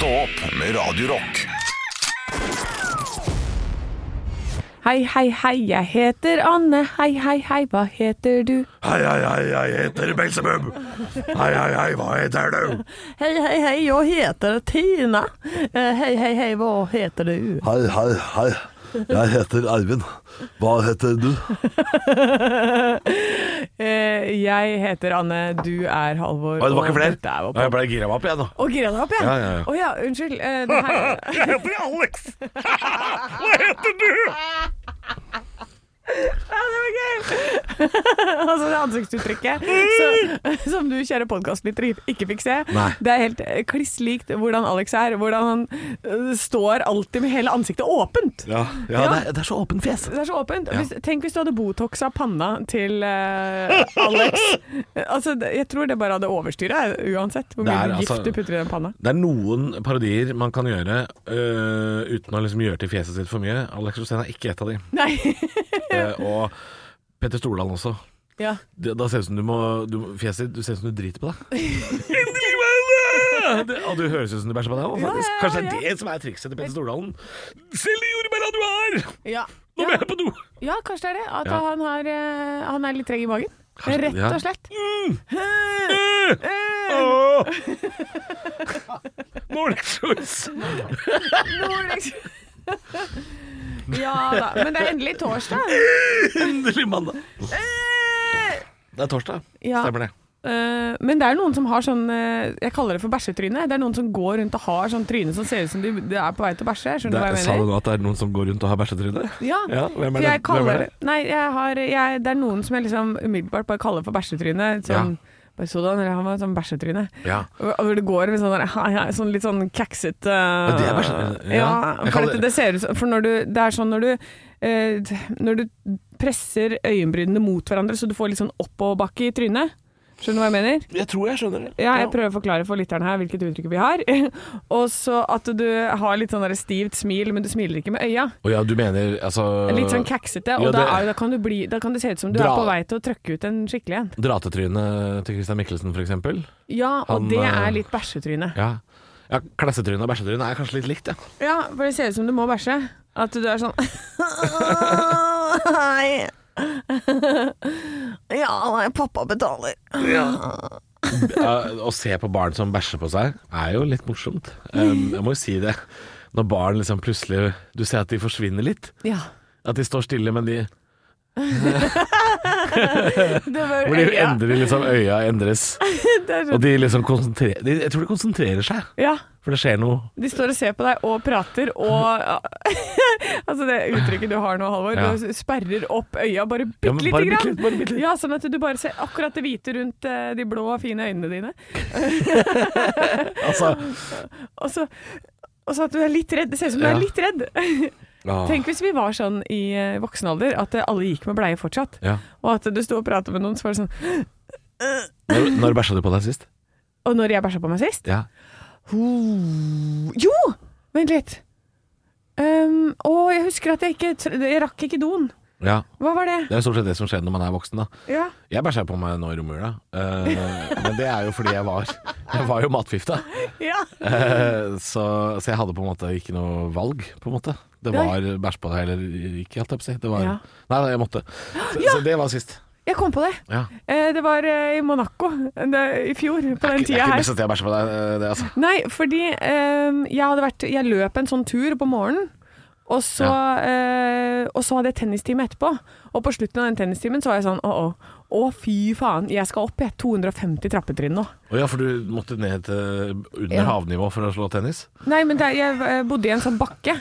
Stå opp med Radio Rock. Hei, hei, hei, jeg heter Anne. Hei, hei, hei, hva heter du? Hei, hei, hei, jeg heter Belsebub. Hei, hei, hei, hva heter du? Hei, hei, hei, jeg heter Tina. Eh, Hei, hei, hei, hva heter du? Hei, hei, hei. Jeg heter Eivind. Hva heter du? Eh, Jeg heter Anne, du er Halvor. Oi, det var ikke flere? er Jeg ble gira meg opp igjen nå. Å, gira deg opp igjen? Ja, ja, ja. Oh, ja, unnskyld. eh, det her... Jeg heter Alex. Hva heter du? Ja, det var gøy! altså det ansiktsuttrykket så, som du, kjære podkastlytter, ikke fikk se. Nei. Det er helt eh, kliss likt hvordan Alex er. Hvordan han eh, står alltid med hele ansiktet åpent. Ja, ja, Det, er, det er så åpent fjes. Det er så åpent. Hvis, tenk hvis du hadde botoxa panna til uh, Alex. altså, jeg tror det bare hadde overstyra uansett hvor mye er, altså- gift du putter i den panna. Det er noen parodier man kan gjøre uh, uten å liksom gjøre til fjeset sitt for mye. Alex Rosén er ikke et av de. Nei. Eh, og Petter Stordalen også. ja. Da, da ser det ut som du må du, Fjeset du ser ut som du driter på deg. Det! Og du høres ut som du bæsjer på deg òg, faktisk. Kanskje det er det som er trikset til Petter Stordalen. Selv i jordbæra du er! Ja. Nå må jeg på do! ja, kanskje det er det. At Ja. han, har, eh, han er litt treg i magen. Kanskje- Rett ja. og slett. Åh! Nordic Choice! Ja da. Men det er endelig torsdag. Endelig mandag. Det er torsdag. Ja. Stemmer det. Eh, men det er noen som har sånn eh, Jeg kaller det for bæsjetryne. Det er noen som går rundt og har sånn tryne som ser ut som de, de er på vei til å bæsje. Skjønner du hva jeg sa du mener? nå at det er noen som går rundt og har bæsjetryne? Ja. Ja, hvem For det? jeg? Hvem kaller er det Nei, jeg har jeg, Det er noen som jeg liksom umiddelbart bare kaller for bæsjetryne. Sånn bare sådan, han var sånn bæsjetryne. Ja. Og det går med sånn, sånn litt sånn kaksete Ja, det er bæsjetryne. Ja, Ja, for dette, det ser ut For når du Det er sånn når du eh, Når du presser øyenbrynene mot hverandre så du får litt sånn oppoverbakke i trynet. Skjønner du hva jeg mener? Jeg tror jeg skjønner det. Ja, jeg prøver å forklare for lytterne her hvilket uttrykk vi har. og så at du har litt sånn stivt smil, men du smiler ikke med øya. Oh, ja, du mener altså Litt sånn kaksete, og ja, da, det- er, da, kan bli, da kan det se ut som du Dra- er på vei til å trøkke ut en skikkelig en. Dratetrynet til Christian Mikkelsen, for eksempel. Ja, og Han, det eh, er litt bæsjetryne. Ja. ja Klassetryne og bæsjetryne er kanskje litt likt, ja. Ja, for det ser ut som du må bæsje. At du er sånn. Ja, nei, pappa betaler. Ja, Å se på barn som bæsjer på seg, er jo litt morsomt. Um, jeg må jo si det. Når barn liksom plutselig Du ser at de forsvinner litt. Ja. At de står stille, men de Hvor de endrer liksom Øya endres. Og de liksom konsentrerer de, Jeg tror de konsentrerer seg, ja. For det skjer noe. De står og ser på deg og prater og Altså det uttrykket du har nå, Halvor. Ja. Du sperrer opp øya bare bitte ja, lite grann. litt, litt. Ja, sånn at du bare ser akkurat det hvite rundt eh, de blå, fine øynene dine. Altså Og så, og så at du er litt redd. Det ser ut som du Ja. er litt redd. ah, Tenk hvis vi var sånn i eh, voksen alder, at eh, alle gikk med bleie fortsatt. ja. Og at du sto og pratet med noen, så var det sånn Når, når bæsja du på deg sist? Og når jeg bæsja på meg sist? Ja. Ho- Jo! Vent litt. Um, å, jeg husker at jeg ikke Jeg rakk ikke doen. ja. Hva var det? Det er stort sett det som skjer når man er voksen, da. Ja. Jeg bæsja på meg nå i romjula, uh, men det er jo fordi jeg var Jeg var jo matfifta. ja. Uh, så, så jeg hadde på en måte ikke noe valg, på en måte. Det var bæsj på deg eller ikke, holdt jeg på å si. Det var, Nei, nei, jeg måtte. Så, så det var sist. Jeg kom på det. Ja. Eh, det var eh, i Monaco det, i fjor, på den Det er ikke her. best at jeg bæsjer på deg, eh, det, altså. Nei, fordi jeg hadde vært Jeg løp en sånn tur på morgenen. Og så, eh, og så hadde jeg tennistime etterpå. Og på slutten av den tennistimen så var jeg sånn Åh, å, å fy faen, jeg skal opp jeg 250 trappetrinn nå. Å ja, for du måtte ned til under Ja. havnivå for å slå tennis? Nei, men der, jeg bodde i en sånn bakke.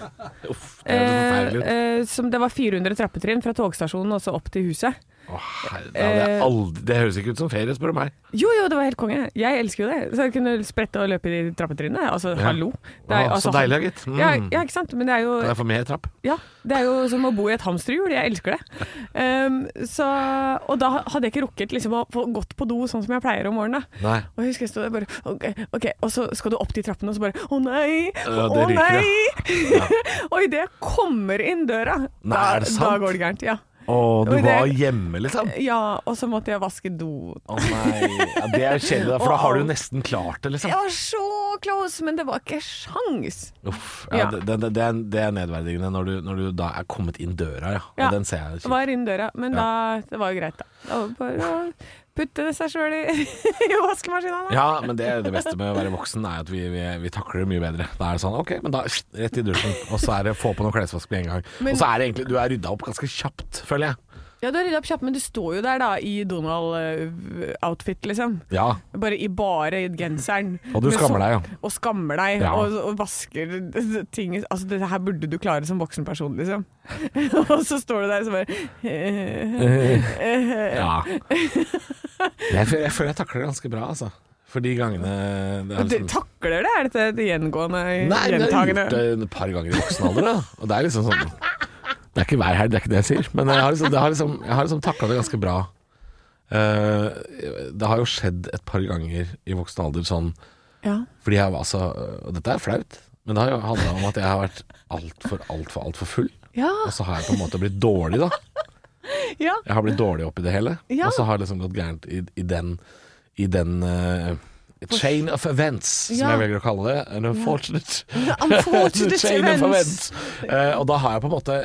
Uff, det er så forferdelig. Eh, som det var 400 trappetrinn fra togstasjonen og så opp til huset. Å, herre, det, hadde eh, jeg aldri, det høres ikke ut som ferie, spør du meg. Jo, jo, det var helt konge. Jeg elsker jo det. Så jeg kunne sprette og løpe i trappetrinnet. Altså, Ja. hallo. Det Å, altså, så deilig, gitt. Mm. Ja, ja, ikke sant. Men det er jo Kan jeg få mer trapp? Ja, det er jo som å bo i et hamsterhjul. Jeg elsker det. Um, så, og da hadde jeg ikke rukket liksom, å få gått på do sånn som jeg pleier om morgenen. Nei. Og jeg husker jeg stod der bare ok, ok, og så skal du opp de trappene, og så bare Å nei! Ja, Å ryker, nei! og idet jeg kommer inn døra, Nei, da, er da går det gærent. Ja. Å, du det- var hjemme, liksom? Ja, og så måtte jeg vaske do. Å nei. Ja, det er kjedelig, for da har du nesten klart det, liksom. Jeg var så close, men det var ikke sjans. Uff, ja, Ja. Det, det, er, det er nedverdigende når du, når du da er kommet inn døra, ja. Og den ser jeg Jeg var inn døra, men da Det var jo greit, da. Da var bare putte seg sjøl i, i vaskemaskina. da. Ja, men det, det beste med å være voksen er at vi, vi, vi takler det mye bedre. Da er det sånn OK, men da rett i dusjen, og så er det få på noe klesvask med en gang. Men- og så er det egentlig Du er rydda opp ganske kjapt, føler jeg. Ja, du har rydda opp kjapt, men du står jo der da i Donald-outfit, liksom. Ja. Bare i bare genseren. Og du skammer deg, ja. Og skammer deg, Ja. og, og vasker ting Altså, det her burde du klare som voksen person, liksom. og så står du der og så bare ja. Jeg, føler- jeg jeg takler det ganske bra, altså. For de gangene det er Du liksom takler det? Er dette det gjengående, Nei, jeg har gjort det et par ganger i voksen alder, da. Og det er liksom sånn Det er ikke hver helg, det er ikke det jeg sier. Men jeg har liksom, har liksom, jeg har liksom takla det ganske bra. Uh, det har jo skjedd et par ganger i voksen alder sånn Ja. Fordi jeg var altså dette er flaut, men det har jo handla om at jeg har vært altfor, altfor, altfor full. Ja. Og så har jeg på en måte blitt dårlig, da. ja. Jeg har blitt dårlig oppi det hele. Og så har det liksom gått gærent i, i den I den eh, chain of events, som jeg velger å kalle det. An unfortunate Unfortunate chain of events. events. Eh, og da har jeg på en måte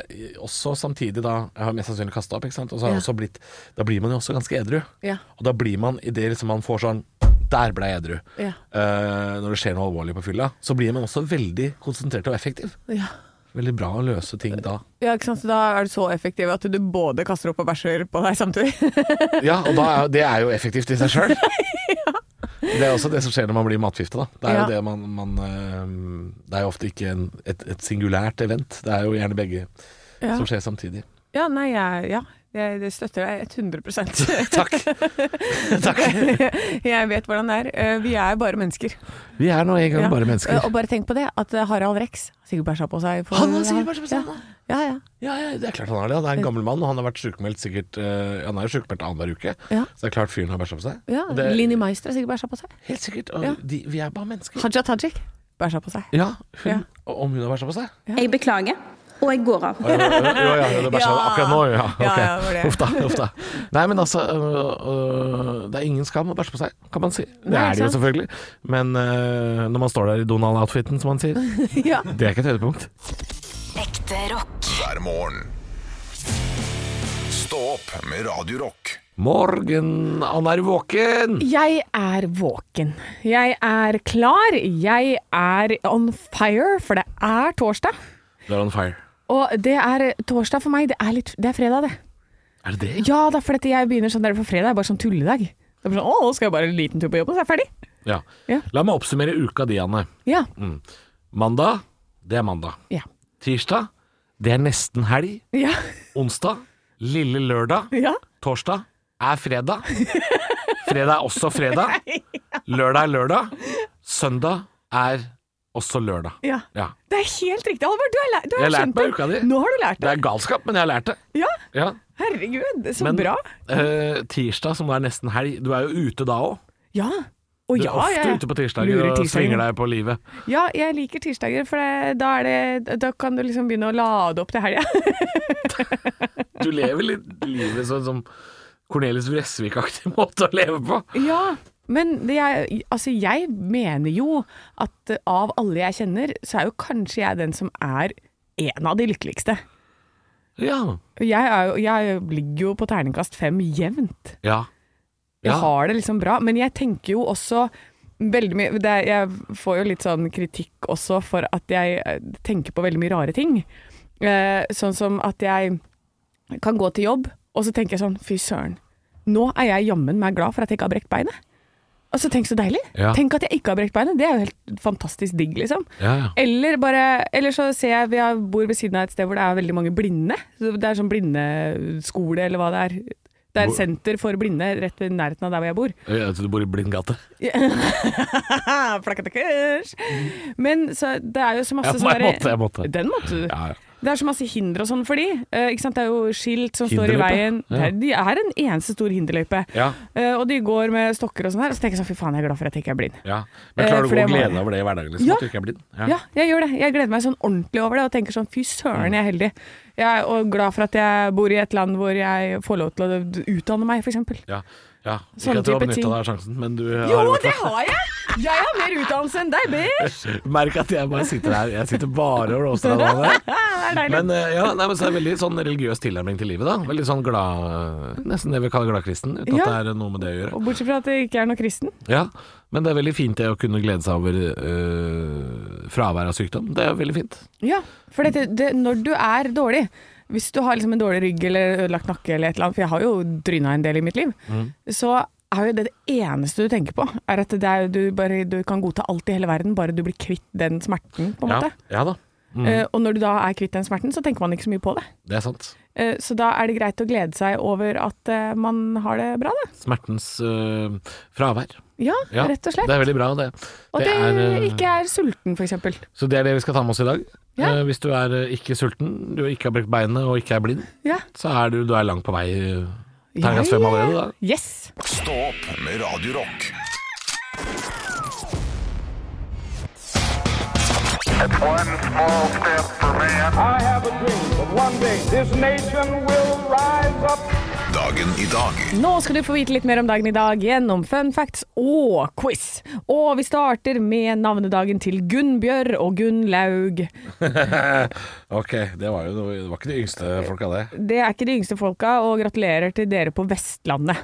også samtidig da Jeg har mest sannsynlig kasta opp, ikke sant. Og så har jeg også blitt Da blir man jo også ganske edru. Ja. Og da blir man idet liksom man får sånn Der ble jeg edru. Ja. Uh, når det skjer noe alvorlig på fylla, så blir man også veldig konsentrert og effektiv. ja. Veldig bra å løse ting da. Ja, ikke sant? Så da er du så effektiv at du både kaster opp og bæsjer på deg samtidig. Ja, og er, det er jo effektivt i seg sjøl. Det er også det som skjer når man blir matforgifta. da. Det er Ja. jo det man, man eh, Det er jo ofte ikke en, et, et singulært event. Det er jo gjerne begge Ja, som skjer samtidig. ja nei, jeg, ja. Jeg det støtter deg 100% Takk. Takk. Jeg vet hvordan det er. Eh, Vi er bare mennesker. Vi er nå en gang Ja. bare mennesker. Og bare tenk på det, at eh, Harald Rex sikkert bæsja på seg. for- Han har sikkert bæsja på seg, Ja. Ja, ja. Ja, ja, det er klart han har det. Han er en gammel mann, og han har vært sykemeldt sikkert uh, Han er jo sykemeldt annenhver uke, Ja. så det er klart fyren har bæsja på seg. ja. Det- Linni Meister har sikkert bæsja på seg. Helt sikkert. Og Ja. de, vi er bare mennesker. Haja Tajik bæsja på seg. Ja, hun, Ja. om hun har bæsja på seg? Jeg beklager, og jeg går av. ja, ja, ja, det bæsja Ja. akkurat nå, ja. Okay. Uff da, uff da. Nei, men altså øh, øh, Det er ingen skam å bæsje på seg, kan man si. Det er det jo selvfølgelig. Men øh, når man står der i Donald-outfiten, som man sier, ja. det er ikke et høydepunkt. Ekte rock. Hver morgen. Stå opp med Radiorock. Morgen, han er våken! Jeg er våken. Jeg er klar. Jeg er on fire, for det er torsdag. Du er on fire. Og det er torsdag for meg. Det er, litt, det er fredag, det. Er det det? Ja, det er fordi jeg begynner sånn der for fredag er bare sånn tulledag. Det er bare sånn, å, nå skal jeg bare en liten tur på jobben, så er jeg ferdig. Ja. Ja. La meg oppsummere uka di, Anne. Ja. Mandag, det er mandag. Ja. Tirsdag, det er nesten helg. Ja. Onsdag, lille lørdag. Ja. Torsdag er fredag. Fredag er også fredag. Lørdag er lørdag. Søndag er også lørdag. ja. Ja. Det er helt riktig, Halvor. Du har, lært, du har Jeg har lært meg uka di. Nå har du lært Det det. er galskap, men jeg har lært det. Ja. Ja. Herregud, så Men bra. Uh, tirsdag, som er nesten helg, du er jo ute da òg. Ja. Og Du er ja, ofte ute på tirsdager og svinger deg på livet. Ja, jeg liker tirsdager, for det, da, det, da kan du liksom begynne å lade opp til helga. Du lever litt livet sånn som Cornelius Vresvik-aktig måte å leve på. ja, men det er, altså jeg mener jo at eh, av alle jeg kjenner, så er jo kanskje jeg den som er en av de lykkeligste. Ja. Jeg, er jeg ligger jo på terningkast fem jevnt. Ja. Jeg har det liksom bra, men jeg tenker jo også veldig mye det, Jeg får jo litt sånn kritikk også for at jeg eh, tenker på veldig mye rare ting. Eh, sånn som at jeg kan gå til jobb, og så tenker jeg sånn Fy søren, nå er jeg jammen meg glad for at jeg ikke har brekt beinet. Altså, tenk så deilig. Ja. Tenk at jeg ikke har brekt beinet. Det er jo helt fantastisk digg, liksom. Ja, ja. Eller bare Eller så ser jeg vi bor ved siden av et sted hvor det er veldig mange blinde. Det er sånn blindeskole, eller hva det er. Det er et senter for blinde rett ved nærheten av der hvor jeg bor. Ja, Du bor i Blindgate? Plakkatekurs! Men så det er jo så masse sånne jeg måtte, jeg måtte. Den måtte du. Ja, ja. Det er så masse hinder og sånn for de. Uh, ikke sant? Det er jo skilt som står i veien. Ja. De er en eneste stor hinderløype. Ja. Uh, og de går med stokker og sånn her. Og så tenker jeg sånn, fy faen, jeg er glad for at jeg ikke er blind. ja. Men Eh, klarer du uh, å gå og glede deg over det i hverdagen, liksom? Ja. At du ikke er blind? Ja. jeg gjør det. Jeg gleder meg sånn ordentlig over det og tenker sånn, fy søren, jeg er heldig. Jeg er glad for at jeg bor i et land hvor jeg får lov til å utdanne meg, f.eks. Ja. Ja. Sånne Ikke at du har type benytta ting. deg av sjansen, men du har Jo, det har jeg! Jeg har mer utdannelse enn deg, bitch! Merk at jeg bare sitter her. Jeg sitter bare og roaster deg. Det er deilig. Men eh, ja, nei, men så er det veldig sånn religiøs tilnærming til livet, da. Veldig sånn glad Nesten det vi kaller gladkristen, uten Ja. at det er noe med det å gjøre. Og bortsett fra at det ikke er noe kristen. Ja, men det er veldig fint det å kunne glede seg over øh, fravær av sykdom. Det er veldig fint. Ja, for dette, det, når du er dårlig Hvis du har liksom en dårlig rygg eller ødelagt nakke eller et eller annet, for jeg har jo dryna en del i mitt liv, Mm. så er jo det det eneste du tenker på, er at det er, du, bare, du kan godta alt i hele verden, bare du blir kvitt den smerten, på en Ja, måte. ja da. Mm, Uh, og når du da er kvitt den smerten, så tenker man ikke så mye på det. det er sant. Uh, så da er det greit å glede seg over at uh, man har det bra, da. Smertens fravær. Ja, Ja, rett og slett. Det er veldig bra, det. og det, er, eh, ikke er sulten, for eksempel. Så det er det vi skal ta med oss i dag. Ja. Eh, hvis du er eh, ikke sulten, du ikke har brekt beinet og ikke er blind, Ja. så er du, du er langt på vei. Terningkast fem allerede, da. Yes. Stå opp med Radio Rock. One small step for man. I have a dream that one day this nation will rise up. Dagen i dag Nå skal du få vite litt mer om dagen i dag gjennom fun facts og quiz. Og vi starter med navnedagen til Gunnbjørr og Gunnlaug. Ok, det var jo noe- det var ikke de yngste folka, det. Det er ikke de yngste folka, og gratulerer til dere på Vestlandet.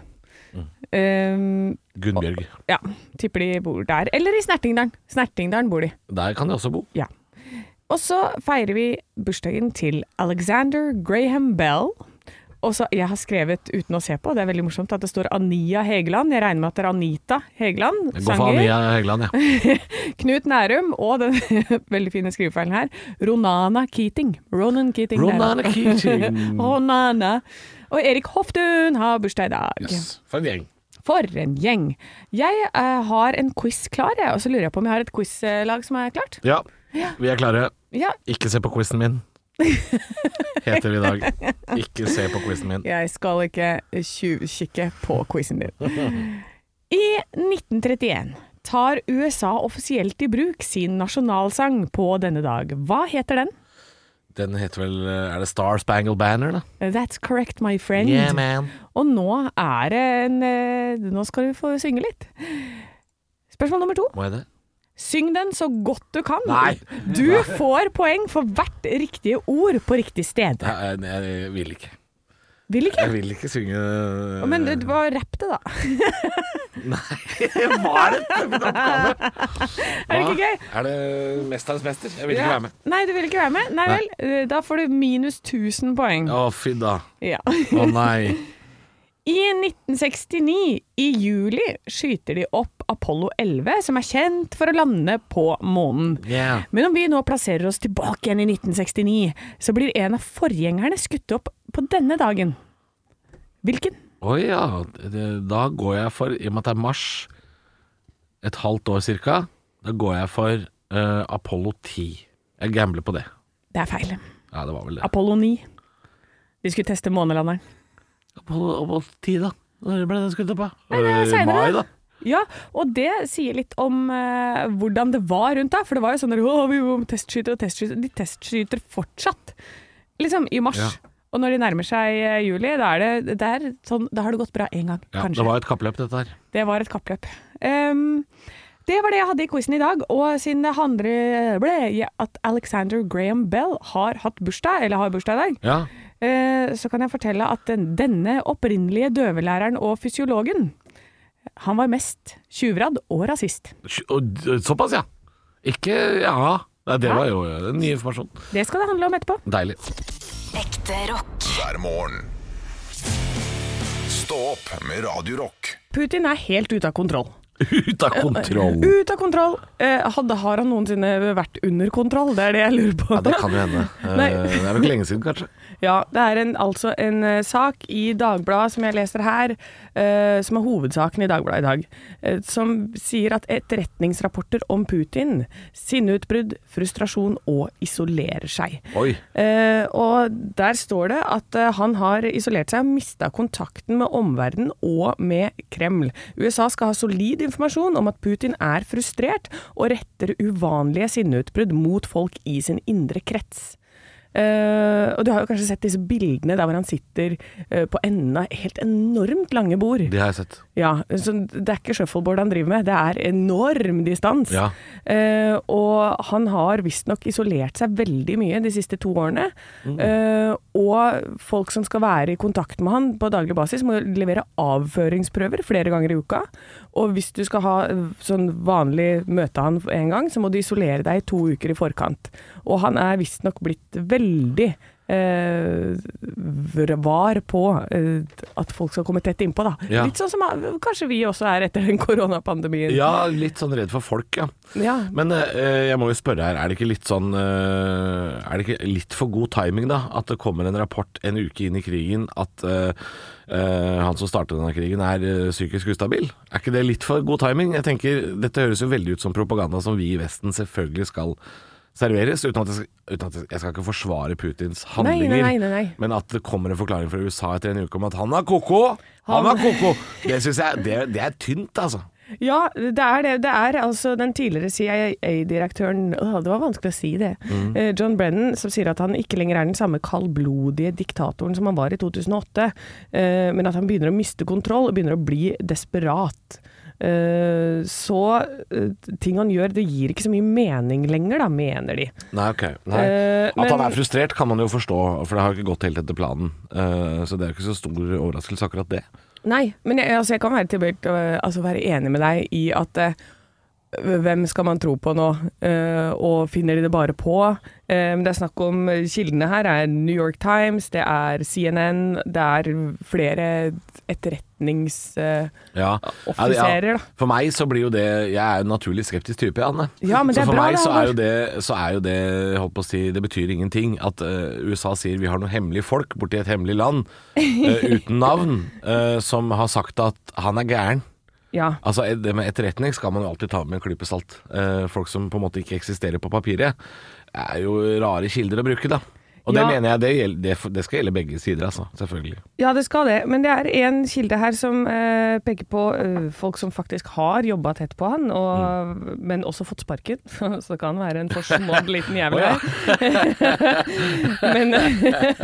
Um, Gunnbjørg. ja, tipper de bor der. Eller i Snertingdalen. Snertingdalen bor de. Der kan de også bo. Ja. Og så feirer vi bursdagen til Alexander Graham Bell. Og så, Jeg har skrevet uten å se på, det er veldig morsomt at det står Ania Hegeland. Jeg regner med at det er Anita Hegeland, Jeg går for Ania Hegeland, ja. Knut Nærum og den veldig fine skrivefeilen her, Ronana Keating. Ronan Keating. der. Ronana Keating. Ronana. Og Erik Hoftun har bursdag i dag. Yes. For en gjeng. For en gjeng. Jeg uh, har en quiz klar, jeg, og så lurer jeg på om jeg har et quizlag som er klart. Ja, vi er klare. Ja, Ikke se på quizen min. Heter vi i dag. Ikke se på quizen min. Jeg skal ikke tjuvkikke på quizen din. I 1931 tar USA offisielt i bruk sin nasjonalsang på denne dag. Hva heter den? Den heter vel Er det Star Spangled Banner, da? That's correct, my friend. Yeah, man. Og nå er det en eh, Nå skal du få synge litt. Spørsmål nummer to. Må jeg det? Syng den så godt du kan. Nei. Du får poeng for hvert riktige ord på riktig sted. Jeg, jeg, jeg vil ikke. Vil ikke? Jeg vil ikke synge Men det var rapp det, da. Hva er dette for en oppgave? Er det ikke gøy? Er det Mesterens mester? Jeg vil ikke være med. Nei, du vil ikke være med? Nei Nei. vel. eh, Da får du minus 1000 poeng. Å, fy da. Ja. Å nei. I 1969, i juli, skyter de opp Apollo 11, som er kjent for å lande på månen. Yeah. Men om vi nå plasserer oss tilbake igjen i 1969, så blir en av forgjengerne skutt opp på denne dagen. Hvilken? Å ja. Da går jeg for, i og med at det er mars, et halvt år cirka, da går jeg for uh, Apollo 10. Jeg gambler på det. Det er feil. Ja, det var vel det. Apollo 9. De skulle teste månelanderen. Apollo, Apollo 10, da? Når ble den skutt opp, da? Nei, det er Eh, senere. Mai, da? Ja, og det sier litt om uh, hvordan det var rundt da. For det var jo sånn at vi må testskyte og testskyte. De testskyter fortsatt. Liksom i mars. Ja. Og når de nærmer seg eh, juli, da, er det, det er sånn, da har det gått bra én gang, Ja, kanskje. det var et kappløp, dette her. Det var et kappløp. Um, det var det jeg hadde i quizen i dag, og siden det handler ble at Alexander Graham Bell har hatt bursdag, eller har bursdag i dag, Ja. uh, så kan jeg fortelle at den, denne opprinnelige døvelæreren og fysiologen, han var mest tjuvradd og rasist. Såpass, ja. Ikke Ja. Nei, det var jo eh, ny informasjon. Det skal det handle om etterpå. Deilig. Ekte rock. hver morgen. Stå opp med Radiorock. Putin er helt ute av kontroll. Ut av kontroll. Ut av kontroll. Eh, hadde, har han noensinne vært under kontroll? Det er det jeg lurer på. Ja, det kan jo hende. Eh, Nei. Det er vel ikke lenge siden, kanskje. Ja, det er en, altså en uh, sak i Dagbladet som jeg leser her, uh, som er hovedsaken i Dagbladet i dag, uh, som sier at etterretningsrapporter om Putin, sinneutbrudd, frustrasjon og isolerer seg. Oi. Og der står det at han har isolert seg og mista kontakten med omverdenen og med Kreml. USA skal ha solid informasjon om at Putin er frustrert og retter uvanlige sinneutbrudd mot folk i sin indre krets. Eh, og du har jo kanskje sett disse bildene der hvor han sitter uh, på enden av helt enormt lange bord. Det har jeg sett. Ja, så Det er ikke shuffleboard han driver med, det er enorm distans. Ja. Uh, og han har visstnok isolert seg veldig mye de siste to årene. Mm. Og folk som skal være i kontakt med han på daglig basis, må levere avføringsprøver flere ganger i uka. Og hvis du skal ha eh, sånn vanlig møte han en gang, så må du isolere deg i to uker i forkant. Og han er visstnok blitt veldig eh, var på eh, at folk skal komme tett innpå, da. Ja. Litt sånn som eh, kanskje vi også er etter den koronapandemien. Ja, litt sånn redd for folk, ja. Ja. Men eh, jeg må jo spørre her, er det ikke litt sånn eh, Er det ikke litt for god timing, da? At det kommer en rapport en uke inn i krigen at eh, eh, han som startet denne krigen er eh, psykisk ustabil? Er ikke det litt for god timing? Jeg tenker, Dette høres jo veldig ut som propaganda som vi i Vesten selvfølgelig skal serveres, uten at jeg uten at jeg, skal ikke forsvare Putins handlinger. nei, nei, nei. Men at det kommer en forklaring fra USA etter en uke om at han er ko-ko! Han er ko-ko! Det syns jeg det, det er tynt, altså. Ja, det er det. Det er altså den tidligere CIA-direktøren Det var vanskelig å si det. Mm. Eh, John Brennan, som sier at han ikke lenger er den samme kaldblodige diktatoren som han var i 2008, eh, men at han begynner å miste kontroll og begynner å bli desperat. Eh, så eh, ting han gjør, det gir ikke så mye mening lenger, da, mener de. Nei, ok. Nei. Eh, At han er frustrert kan man jo forstå, for det har ikke gått helt etter planen. Så det er jo ikke så stor overraskelse akkurat det. Nei, men jeg, altså, jeg kan være tilbøyelig å altså, være enig med deg i at hvem skal man tro på nå, Eh, og finner de det bare på? Eh, men det er snakk om Kildene her er New York Times, det er CNN, det er flere etterretningsoffiserer, Ja. da. For meg så blir jo det Jeg er jo en naturlig skeptisk type, Anne. Ja, men det så er for bra, meg så er, jo det, så er jo det holdt på å si, Det betyr ingenting at eh, USA sier vi har noen hemmelige folk borti et hemmelig land uten navn, som har sagt at han er gæren. Ja. Altså, det med etterretning skal man jo alltid ta med en klype salt. Eh, folk som på en måte ikke eksisterer på papiret, er jo rare kilder å bruke, da. Og det Ja. mener jeg det, gjelder, det, skal gjelde begge sider, altså. Selvfølgelig. ja, det skal det. Men det er en kilde her som eh, peker på eh, folk som faktisk har jobba tett på han, og, Mm. men også fått sparken. Så det kan være en forsmådd liten jævel her. men,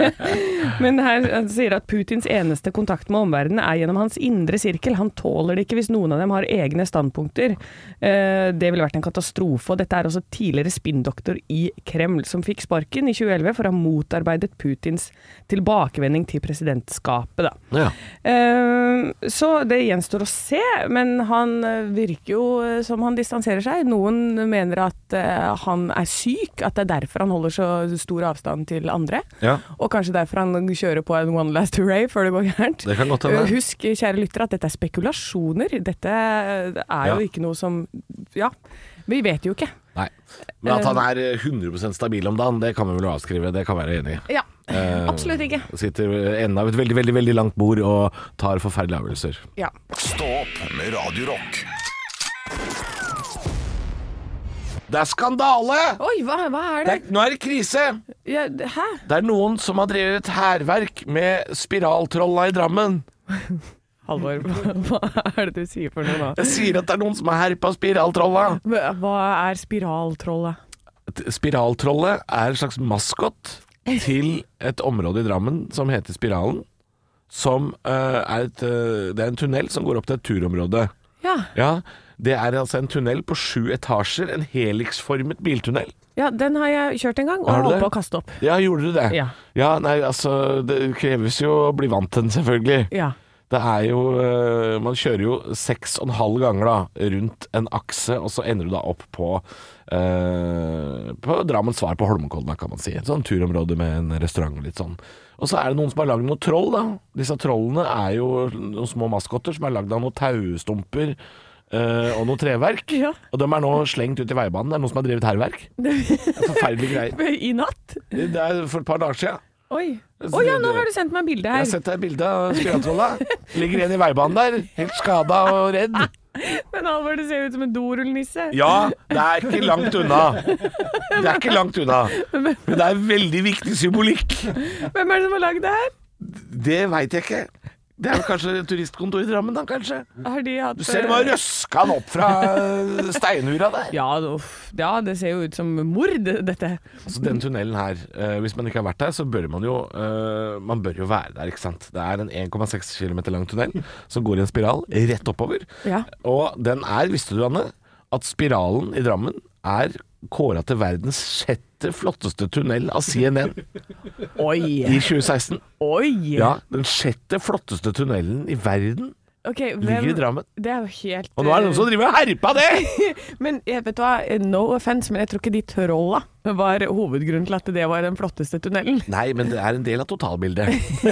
men her han sier at Putins eneste kontakt med omverdenen er gjennom hans indre sirkel. Han tåler det ikke hvis noen av dem har egne standpunkter. Eh, det ville vært en katastrofe. Og dette er også tidligere spinndoktor i Kreml, som fikk sparken i 2011 for å ha motarbeidet Putins tilbakevending til presidentskapet. Ja. Eh, så det gjenstår å se, men han eh, virker jo eh, som han distanserer seg. Noen mener at eh, han er syk, at det er derfor han holder så stor avstand til andre. ja. Og kanskje derfor han kjører på en one last hooray før det går gærent. Det kan godt hende. Husk, kjære lytter, at dette er spekulasjoner. Dette er Ja. jo ikke noe som Ja, vi vet jo ikke. Nei. Men at han er eh, 100% stabil om dagen, det kan vi vel avskrive. Det kan vi være enig i. Ja, Eh, absolutt ikke. Sitter enda enden av et veldig, veldig veldig langt bord og tar forferdelige avgjørelser. Ja. Stå opp med Radio Rock. Det er skandale! Oi, hva, hva er Det det? er, nå er det krise! Ja, hæ? Det er noen som har drevet hærverk med spiraltrolla i Drammen. Halvor, hva er det du sier for noe nå? Jeg sier at det er noen som har herpa spiraltrollet! Hva er spiraltrollet? Spiraltrollet er en slags maskot til et område i Drammen som heter Spiralen. Som uh, er et uh, Det er en tunnel som går opp til et turområde. Ja. Ja, Det er altså en tunnel på sju etasjer. En heliksformet biltunnel. ja, den har jeg kjørt en gang, og holdt på å kaste opp. Ja, gjorde du det? Ja. nei, altså Det kreves jo å bli vant til den, selvfølgelig. Ja. Det er jo eh, Man kjører jo seks og en halv ganger da rundt en akse, og så ender du da opp på eh, På Drammens svar på Holmenkollen, kan man si. Et sånn turområde med en restaurant og litt sånn. Og så er det noen som har lagd noen troll, da. Disse trollene er jo noen små maskotter som er lagd av noen taustumper Uh, og noe treverk. Ja. Og de er nå slengt ut i veibanen. Det er noen som har drevet hærverk. Er Forferdelige greier. I natt? Det er for et par dager siden. Oi. Å ja, nå har du sendt meg bilde her. Jeg har sendt deg bilde av spiratrolla. Ligger igjen i veibanen der, helt skada og redd. Men Halvor, det ser ut som en dorullnisse. Ja, det er ikke langt unna. Det er ikke langt unna. Men det er veldig viktig symbolikk. Hvem er det som har lagd det her? Det veit jeg ikke. Det er vel kanskje turistkontor i Drammen, da, kanskje. Har de hatt Du ser de har røska den opp fra steinura der. ja, uff. ja, det ser jo ut som mord, dette. Altså, den tunnelen her, eh, hvis man ikke har vært der, så bør man jo eh, Man bør jo være der, ikke sant. Det er en 1,6 km lang tunnel som går i en spiral rett oppover. Ja. Og den er, visste du Anne, at spiralen i Drammen er kåra til verdens sjette flotteste tunnel av CNN Oi. i 2016. Oi. Ja, den sjette flotteste tunnelen i verden Ok, ligger i Drammen. Det er jo helt Og nå er det noen som driver og herpa det! Men jeg vet du hva, no offense, men jeg tror ikke de trolla var hovedgrunnen til at det var den flotteste tunnelen. Nei, men det er en del av totalbildet.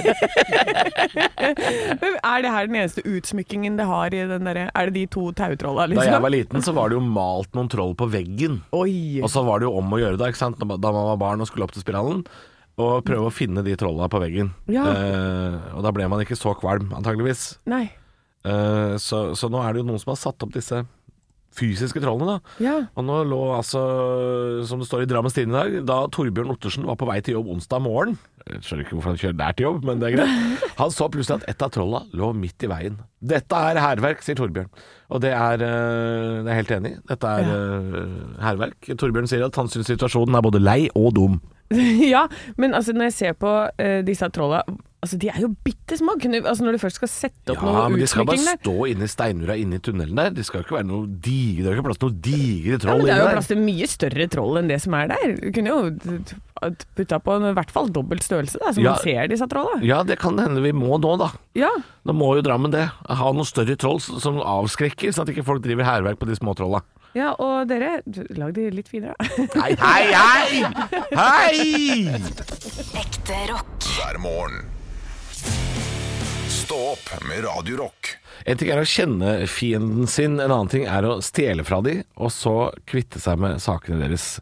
Men Er det her den eneste utsmykkingen det har i den derre Er det de to tautrolla, Da liksom? jeg var liten, så var det jo malt noen troll på veggen. Oi. Og så var det jo om å gjøre da, ikke sant? Da man var barn og skulle opp til spiralen. Og prøve å finne de trolla på veggen. Ja. Eh, og da ble man ikke så kvalm, antageligvis. Nei. Eh, så, så nå er det jo noen som har satt opp disse fysiske trollene, da. Ja. Og nå lå altså, som det står i Drammens Tidende i dag, da Torbjørn Ottersen var på vei til jobb onsdag morgen Jeg skjønner ikke hvorfor han kjører der til jobb, men det er greit. Han så plutselig at et av trolla lå midt i veien. Dette er hærverk, sier Torbjørn. Og det er, jeg det er helt enig i. Dette er hærverk. hærverk. Torbjørn sier at han syns situasjonen er både lei og dum. ja, men altså når jeg ser på uh, disse trolla Altså de er jo bitte små. Altså når du først skal sette opp Ja, noe men de skal bare stå inni steinura inni i tunnelen der. Det skal ikke være noe digre Det er jo ikke plass til noe digre ja, men Det er jo plass til mye større troll enn det som er der. Du kunne jo putta på en, i hvert fall dobbelt størrelse, da, så Ja. man ser disse trolla. Ja, det kan hende vi må nå, da. Ja. Nå må jo Drammen det. Ha noen større troll som avskrekker, sånn at ikke folk driver hærverk på de små trolla. Ja, og dere, lag de litt finere. Hei, hei, hei! Hei! Ekte rock. hver morgen. Stå opp med Radio Rock. En ting er å kjenne fienden sin, en annen ting er å stjele fra dem og så kvitte seg med sakene deres.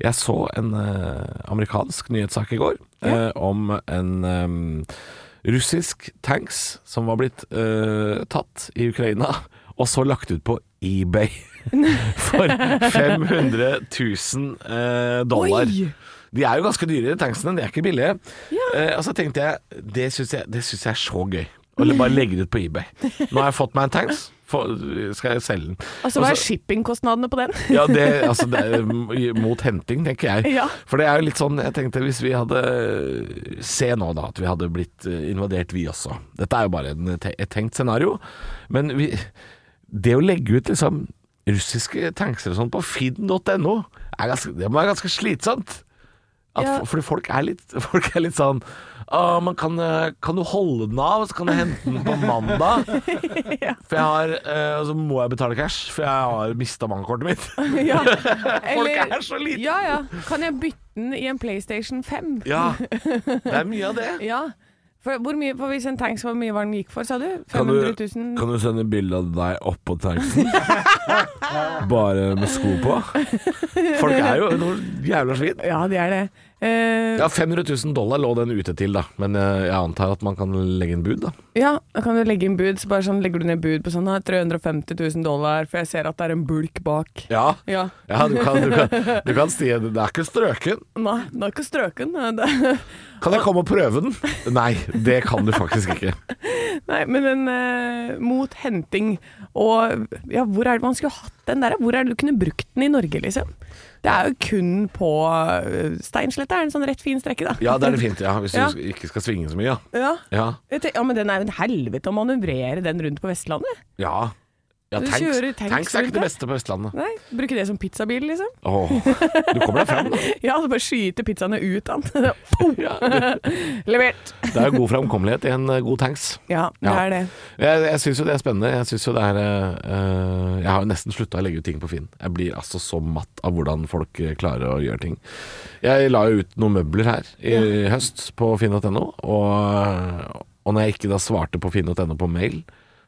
Jeg så en eh, amerikansk nyhetssak i går eh, om en eh, russisk tanks som var blitt eh, tatt i Ukraina, og så lagt ut på eBay for 500 000 eh, dollar. Oi! De er jo ganske dyre, tanksene. De er ikke billige. Eh, og så tenkte jeg det syns jeg, jeg er så gøy. Å bare legge det ut på eBay. Nå har jeg fått meg en tanks. For, skal jeg selge den? Altså, hva er shippingkostnadene på den? ja, det, altså, det er mot henting, tenker jeg. Ja. For det er jo litt sånn Jeg tenkte hvis vi hadde Se nå, da, at vi hadde blitt eh, invadert, vi også. Dette er jo bare en, et tenkt scenario. Men vi, det å legge ut liksom russiske tanks sånn på finn.no, er det må være ganske slitsomt. At, Ja. Fordi folk er litt, folk er litt sånn «Å, kan, eh, kan du holde den av, så kan du hente den på mandag? For jeg har eh, så må jeg betale cash, for jeg har mista bankkortet mitt. Ja. Folk er så lite. Ja, ja. Kan jeg bytte den i en PlayStation 5? Ja, det er mye av det. Ja. For hvor mye, for hvis en tanks, hvor mye var den gikk for, sa du? Kan du, 500 000? kan du sende bilde av deg oppå tanksen? Bare med sko på? Folk er jo noen jævla svin. Ja, de er det. Eh, Ja, 500 000 dollar lå den ute til, da. Men eh, jeg antar at man kan legge inn bud, da. ja, da kan du legge inn bud. Så bare sånn legger du ned bud på sånn her 350 000 dollar, for jeg ser at det er en bulk bak. Ja, Ja. ja du, kan, du, kan, du kan si det Det er ikke strøken. Nei, det er ikke strøken. Det- Kan jeg komme og prøve den? Nei, det kan du faktisk ikke. Nei, men den eh, mot henting og Ja, hvor er det man skulle hatt den der? Hvor er det du kunne brukt den i Norge, liksom? Det er jo kun på uh, Steinsletta, er en sånn rett fin strekke, da. Ja, det er det fint, ja. Hvis Ja. du ikke skal svinge så mye, ja. Ja. Ja, ja, men den er jo en helvete å manøvrere den rundt på Vestlandet. ja. Ja Du tanks, kjører tanks tanks er ikke det beste på Vestlandet. Nei, Bruke det som pizzabil, liksom. Åh, du kommer deg fram, da. Ja, så bare skyte pizzaene ut av den. Ja, Levert! det er jo god framkommelighet i en eh, god tanks. Ja, det Ja. er det. Jeg, jeg syns jo det er spennende. Jeg syns jo det er uh, Jeg har jo nesten slutta å legge ut ting på Finn. Jeg blir altså så matt av hvordan folk klarer å gjøre ting. Jeg la jo ut noen møbler her i høst på finn.no, og, og når jeg ikke da svarte på finn.no på mail,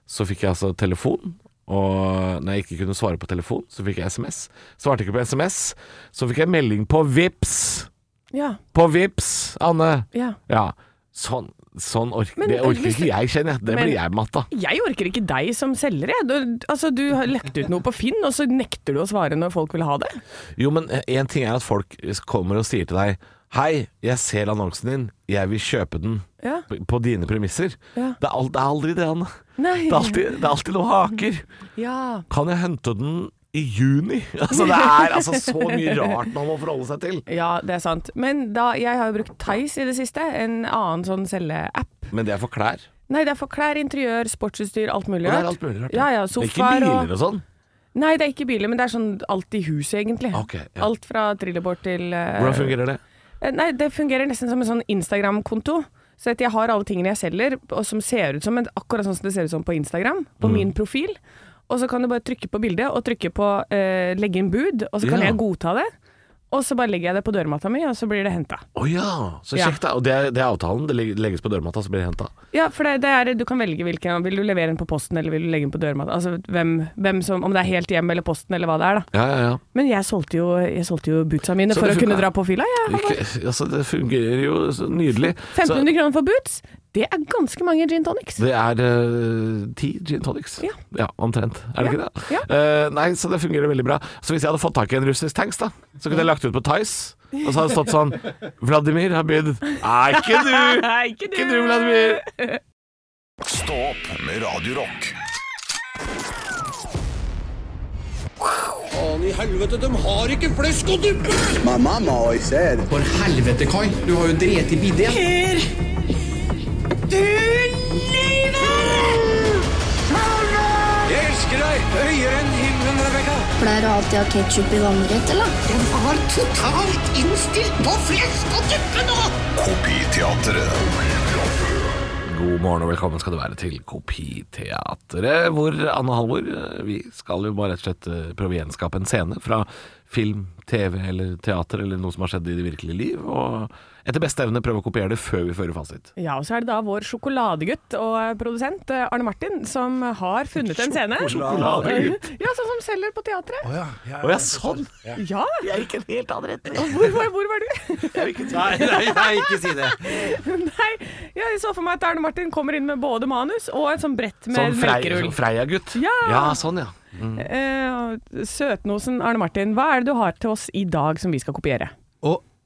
så fikk jeg altså telefon Og når jeg ikke kunne svare på telefon, så fikk jeg SMS. Svarte ikke på SMS, så fikk jeg melding på Vips. Ja. På Vips, Anne. ja. Ja. Sånn, sånn orker, Men, det orker ikke jeg, kjenner jeg. Det Men- blir jeg matt av. Jeg orker ikke deg som selger, jeg. Du, altså, du har lagt ut noe på Finn, og så nekter du å svare når folk vil ha det. Jo, men én ting er at folk kommer og sier til deg Hei, jeg ser annonsen din, jeg vil kjøpe den Ja. på- på dine premisser. Ja. Det, er det er aldri det, Anne. Det er alltid, det er alltid noe haker. Ja. Kan jeg hente den i juni? Altså, det er altså så mye rart man må forholde seg til. ja, det er sant. Men da, jeg har jo brukt Tice i det siste, en annen sånn selgeapp. Men det er for klær. Nei, det er for klær, interiør, sportsutstyr, alt mulig Og det er rart. alt rart. Ja, ja, er ikke sofaer og biler og sånn. Nei, det er ikke biler, men det er sånn alt i huset, egentlig. Okay. Alt fra trillebår til uh, Hvordan fungerer det? Eh, Nei, det fungerer nesten som en sånn Instagram-konto. Så at jeg har alle tingene jeg selger, og som ser ut som en, akkurat sånn som det ser ut som på Instagram, på Mm. min profil. Og så kan du bare trykke på bildet, og trykke på eh, legge inn bud, og så kan Ja. jeg godta det. Og så bare legger jeg det på dørmatta mi, og så blir det henta. Å ja, så kjekt. Ja. Og det er, det er avtalen. Det legges på dørmatta, så blir det henta. Ja, for det, det er, du kan velge hvilken. Vil du levere den på posten, eller vil du legge den på dørmatta? Altså hvem, hvem som, om det er helt hjem eller posten, eller hva det er, da. Ja, ja, ja. Men jeg solgte jo, jeg solgte jo bootsa mine Så for å kunne dra på fylla, jeg. Ja. altså, det fungerer jo så nydelig. Så 1500 kroner for boots, det er ganske mange gin tonics. det er uh, ti gin tonics. Ja. omtrent. Er det Ja, ikke det? ja. Uh, nei, så det fungerer veldig bra. Så hvis jeg hadde fått tak i en russisk tanks, da, så kunne jeg lagt ut på Tice. Og så hadde det stått sånn Vladimir har bydd. Nei, ikke du! Nei, ikke du! Ikke du, Vladimir! Stå opp med Radio Rock. Faen i helvete, de har ikke flesk å duppe! Mamma always said, For helvete, Kai. Du har jo drept i bidé. Jeg elsker deg høyere enn himmelen, Rebekka. Pleier du alltid å ha ketsjup i vannrett, eller? Den var totalt innstilt på flesk og duppe nå! Kopiteatret. God morgen og velkommen skal du være til Kopiteatret, hvor Anne Halvor, vi skal jo bare rett og slett eh, prøve å gjenskape en scene fra film, TV eller teater eller noe som har skjedd i det virkelige liv, og etter beste evne prøve å kopiere det før vi fører fasit. Ja, og så er det da vår sjokoladegutt og produsent eh, Arne Martin som har funnet en scene. Sjokoladegutt? Ja, sånn som selger på teatret. Å ja, sånn! Ja, Jeg gikk en helt annen retning. hvor, var- hvor var du? Jeg vil ikke si Nei, nei, nei, ikke si det. Nei, jeg så for meg at Arne Martin kommer inn med både manus og et sånt brett med Sånn Frei, melkerull. sånn Freia-gutt. Ja. ja, sånn ja. Eh, søtnosen Arne Martin, hva er det du har til oss i dag som vi skal kopiere?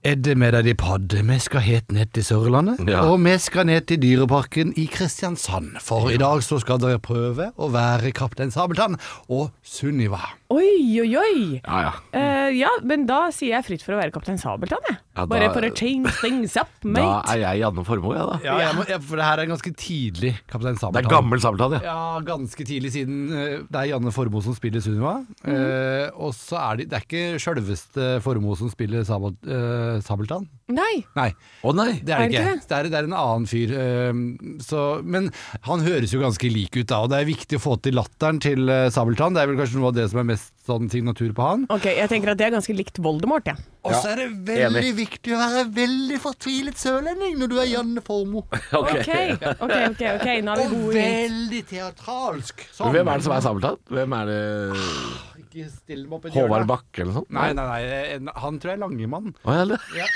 Er det med deg de padde? Vi skal helt ned til Sørlandet, Ja. og vi skal ned til Dyreparken i Kristiansand. For i dag så skal dere prøve å være Kaptein Sabeltann og Sunniva. Oi, oi, oi! Ja, ja. Uh, ja, men da sier jeg fritt for å være Kaptein Sabeltann, jeg. Ja, da- Bare for å change things up, mate. Da er jeg Janne Formoe, jeg da. Ja, jeg må, jeg, for det her er ganske tidlig Kaptein Det Sabeltann. er gammel Sabeltann, ja. Ja, ganske tidlig siden eh, det er Janne Formoe som spiller Sunniva. Eh, og så er det, det er ikke sjølveste Formoe som spiller Sabeltann. eh, Sabeltann. Nei. Nei, Å nei! det er Er det ikke. ikke Det er, det er en annen fyr. eh, så, men han høres jo ganske lik ut da, og det er viktig å få til latteren til eh, Sabeltann. Det er vel kanskje noe av det som er mest sånn signatur på han. Ok, jeg tenker at det er ganske likt Voldemort, jeg. Og så er det veldig viktig å være veldig fortvilet sørlending når du er Janne Formoe. Ok. Ok, ok, ok, ok, nå er vi Og gode i veldig teatralsk. Sånn. Hvem er det som er Sabeltann? Hvem er det Ikke still meg opp et Håvard. Bakke eller noe sånt? Nei, nei, nei, en- han tror jeg er Langemann. Å, ja, det. Ja,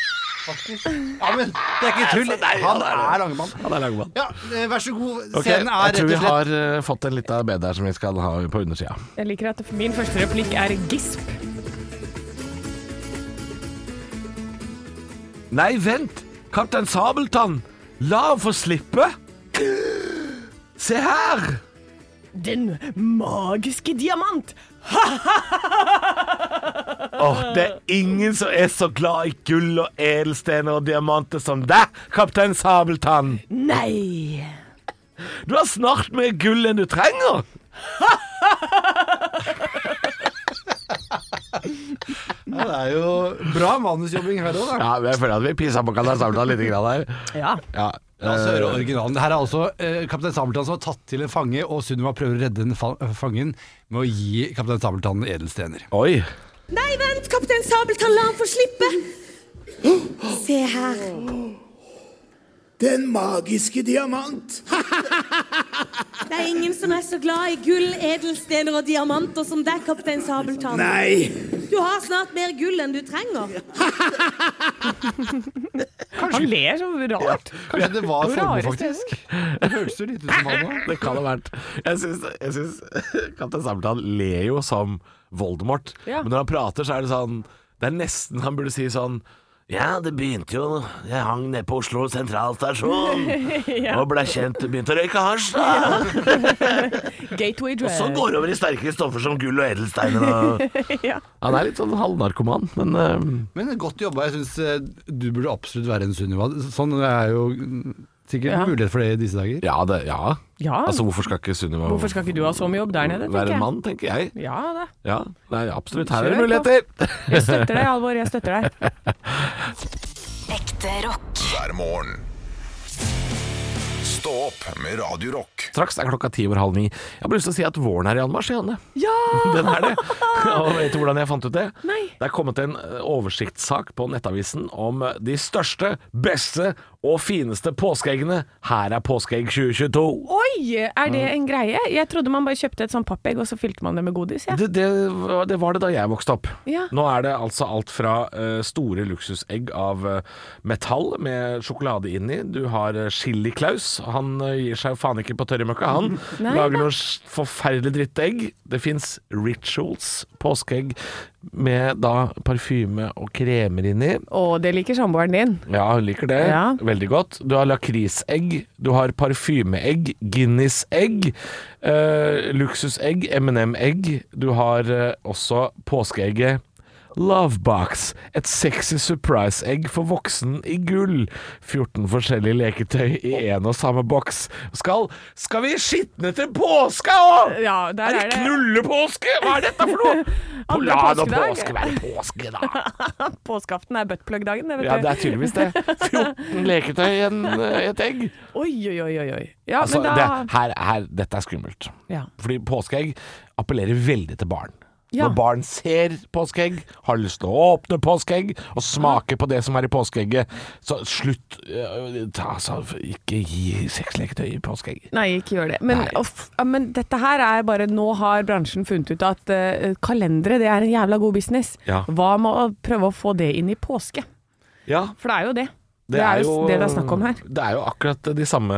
faktisk. Ja, men det er ikke tull. Han er Langemann. Han er Langmann. Ja, eh, vær så god. Ok, Scenen er jeg tror vi slett har eh, fått en liten bed her som vi skal ha på undersida. Jeg liker at min første replikk er gisp. Nei, vent! Kaptein Sabeltann! La ham få slippe! Se her! Den magiske diamant! oh, det er ingen som er så glad i gull og edelstener og diamanter som deg, kaptein Sabeltann. Nei! Du har snart mer gull enn du trenger. Ja, det er jo bra manusjobbing her òg, da. Ja, jeg føler at vi pissa på kaptein Sabeltann litt grann her. Ja. Ja, La oss høre eh, originalen. Det her er altså eh, kaptein Sabeltann som har tatt til en fange, og Sunniva prøver å redde den fa fangen med å gi kaptein Sabeltann edelstener. Oi. Nei, vent, kaptein Sabeltann, la ham få slippe. Se her. Den magiske diamant. Det er ingen som er så glad i gull, edelstener og diamanter som deg, kaptein Sabeltann. Nei! Du har snart mer gull enn du trenger. Han ler så rart. Kanskje det var formen, faktisk. Det hørtes jo litt ut som han òg. Det kan ha vært Jeg syns, jeg syns Kaptein Sabeltann ler jo som Voldemort. Ja. Men når han prater, så er det sånn Det er nesten han burde si sånn ja, det begynte jo Jeg hang nede på Oslo sentralstasjon og ble kjent Begynte å røyke hasj, da. Gateway Og så går det over i sterkere stoffer som gull og edelsteiner. Og... Ja. Han er litt sånn halvnarkoman, men uh... Men godt jobba. Jeg syns du burde absolutt være en Sunniva. Sånn er jo sikkert Ja. mulighet for det i disse dager. ja, det, ja. Ja. Altså, hvorfor skal ikke Sunniva Hvorfor skal ikke du ha så mye jobb der nede, være tenker en jeg. mann, tenker jeg. Ja det. Ja, nei, absolutt. Her er det muligheter. Jeg støtter deg, Alvor. Jeg støtter deg. Ekte rock. hver morgen. Stå opp med Radio Rock. Straks er klokka ti over halv ni. Jeg har bare lyst til å si at våren er i anmarsj, Janne. Ja! Den er det. Og vet du hvordan jeg fant ut det? Nei. Det er kommet en eh, oversiktssak på Nettavisen om de største, beste og fineste påskeeggene. Her er påskeegg 2022. Oi, er det en greie? Jeg trodde man bare kjøpte et sånt pappegg, og så fylte man det med godis. Ja. Det, det, var- det var det da jeg vokste opp. Ja. Nå er det altså alt fra uh, store luksusegg av uh, metall med sjokolade inni. Du har uh, Chili Klaus. Han gir seg jo faen ikke på tørremøkka, han. Nei, Lager noen forferdelig drittegg. Det fins Rituals påskeegg med da parfyme og kremer inni. Å, det liker samboeren din. Ja, hun liker det. Ja. Veldig godt. Du har lakrisegg, du har parfymeegg, Guinness-egg, eh, luksusegg, M&M-egg. Du har eh, også påskeegget Lovebox, et sexy surprise-egg for voksen i gull. 14 forskjellige leketøy i én og samme boks. Skal, skal vi skitne til påska òg?! Ja, er er det knullepåske?! Hva er dette for noe?! Polar og påske, hva er det påske, da! Påskeaften er buttplug-dagen, det, vet Ja, det er tydeligvis det. 14 leketøy i et egg. Oi, oi, oi, oi. Ja, Altså, men da det, her, her, dette er skummelt. ja. Fordi påskeegg appellerer veldig til barn. Ja. Når barn ser påskeegg, har lyst til å åpne påskeegg og smake på det som er i påskeegget, så slutt øh, ta, så, Ikke gi sexleketøy i påskeegg. Nei, ikke gjør det. Men, off, men dette her er bare Nå har bransjen funnet ut at uh, kalendere, det er en jævla god business. Ja. Hva med å prøve å få det inn i påske? Ja, For det er jo det. Det er jo det det er snakk om her. Det er jo akkurat de samme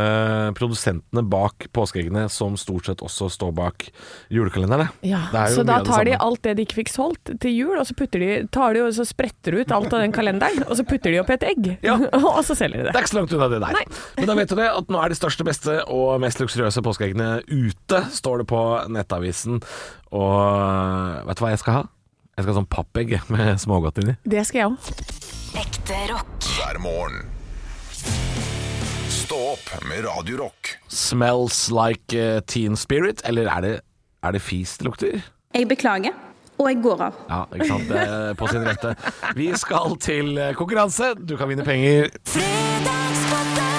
produsentene bak påskeeggene som stort sett også står bak julekalenderne. Ja, Det så da det tar de alt det de ikke fikk solgt til jul, og så, de, tar de, og så spretter de ut alt av den kalenderen, og så putter de oppi et egg, Ja. og så selger de Det det. er ikke så langt unna det der. Nei. Men da vet du det, at nå er de største, beste og mest luksuriøse påskeeggene ute, står det på Nettavisen. Og vet du hva jeg skal ha? Jeg skal ha sånn pappegg med smågodt inni. Det skal jeg òg. Ekte rock. Hver morgen. Stå opp med Radio Rock. Smells like eh, teen spirit, eller er det, er det fis det lukter? Jeg beklager, og jeg går av. Ja, ikke sant. Det er på sin rette. Vi skal til eh, konkurranse. Du kan vinne penger. Fredagspotten!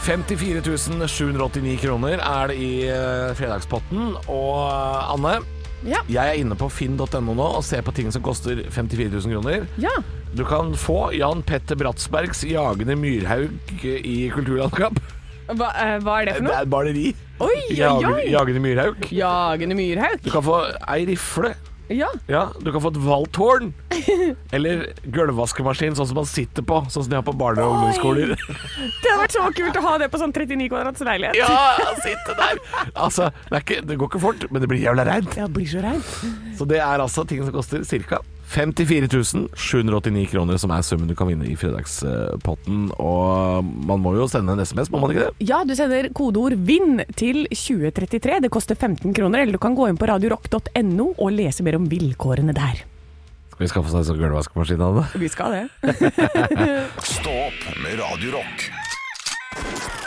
54 789 kroner er det i eh, fredagspotten. Og Anne, Ja. jeg er inne på finn.no nå og ser på ting som koster 54 000 kroner. Ja. Du kan få Jan Petter Bratsbergs jagende myrhaug i kulturlandskap. Hva, eh, hva er det for noe? Det er et maleri. Oi, oi, Jagende, oi! jagende myrhaug. Jagende myrhauk. Du kan få ei rifle. Ja. Ja, du kan få et valthorn. Eller gulvvaskemaskin, sånn som man sitter på. Sånn som de har på barne- og ungdomsskoler. Det hadde vært så kult å ha det på sånn 39 kvadrats leilighet. Ja, sitte der! Altså, det, ikke, det går ikke fort, men det blir jævla reint. Ja, det blir så reint. Så det er altså ting som koster ca. 54 789 kroner, som er summen du kan vinne i fredagspotten. Og man må jo sende en SMS, må man ikke det? Ja, du sender kodeord 'VINN' til 2033. Det koster 15 kroner, eller du kan gå inn på radiorock.no og lese mer om vilkårene der. Skal vi skaffe oss en sånn gulvvaskemaskin av det? Vi skal det. Stå opp med Radio Rock.